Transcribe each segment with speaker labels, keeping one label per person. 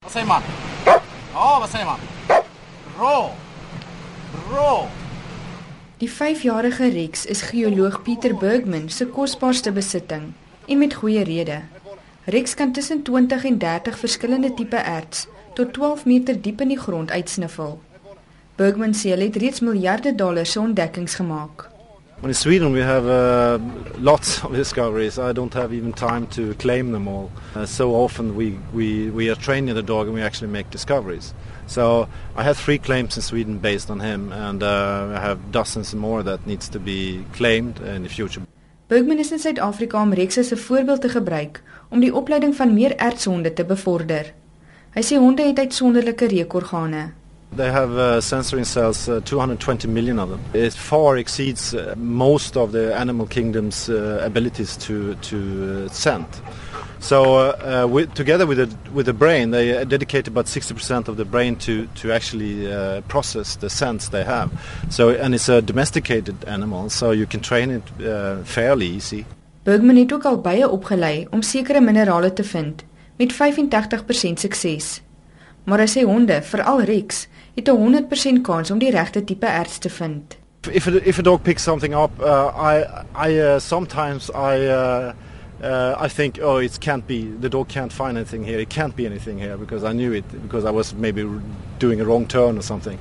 Speaker 1: Wat sê man? Oh, wat sê man? Bro. Bro.
Speaker 2: Die 5-jarige Rex is geoloog Pieter Bergman se kosbaarste besitting en met goeie rede. Rex kan tussen 20 en 30 verskillende tipe erts tot 12 meter diep in die grond uitsniffel. Bergman sê hy het reeds miljarde dollars se ontdekkings gemaak.
Speaker 3: In Sweden, we have uh, lots of discoveries. I don't have even time to claim them all. Uh, so often we, we, we are training the dog and we actually make discoveries. So I have three claims in Sweden based on him, and uh, I have dozens more that needs to be claimed in the future.
Speaker 2: Bergman is in Suid-Afrika om Rex as 'n voorbeeld te gebruik om die opleiding van meer ertshonde te bevorder. Hy sê honde het uitsonderlike reukorgane.
Speaker 3: They have uh, sensory cells, uh, 220 million of them. It far exceeds uh, most of the animal kingdom's uh, abilities to to uh, scent. So, uh, with, together with the with the brain, they dedicate about 60% of the brain to to actually process the scents they have. So, and it's a domesticated animal, so you can train it fairly easy.
Speaker 2: Bergman het ook al baie opgelei om sekere minerale te vind met 85% sukses. Maar hy sê honde, veral Rex, het 'n 100% kans om die regte tipe erts te vind.
Speaker 3: If a, if a dog picks something up, uh, I I uh, sometimes I uh, uh, I think oh it can't be the dog can't find anything here. It can't be anything here because I knew it because I was maybe doing a wrong turn or something.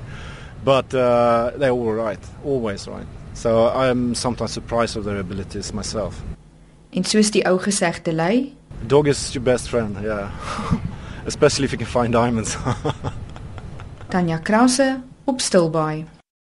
Speaker 3: But uh, they're all right, always right. So I'm sometimes surprised of their abilities myself.
Speaker 2: En soos die ou gesegde lei,
Speaker 3: Dog is your best friend, yeah. Especially if you can find diamonds.
Speaker 2: Tanya Krause op Stilbaai.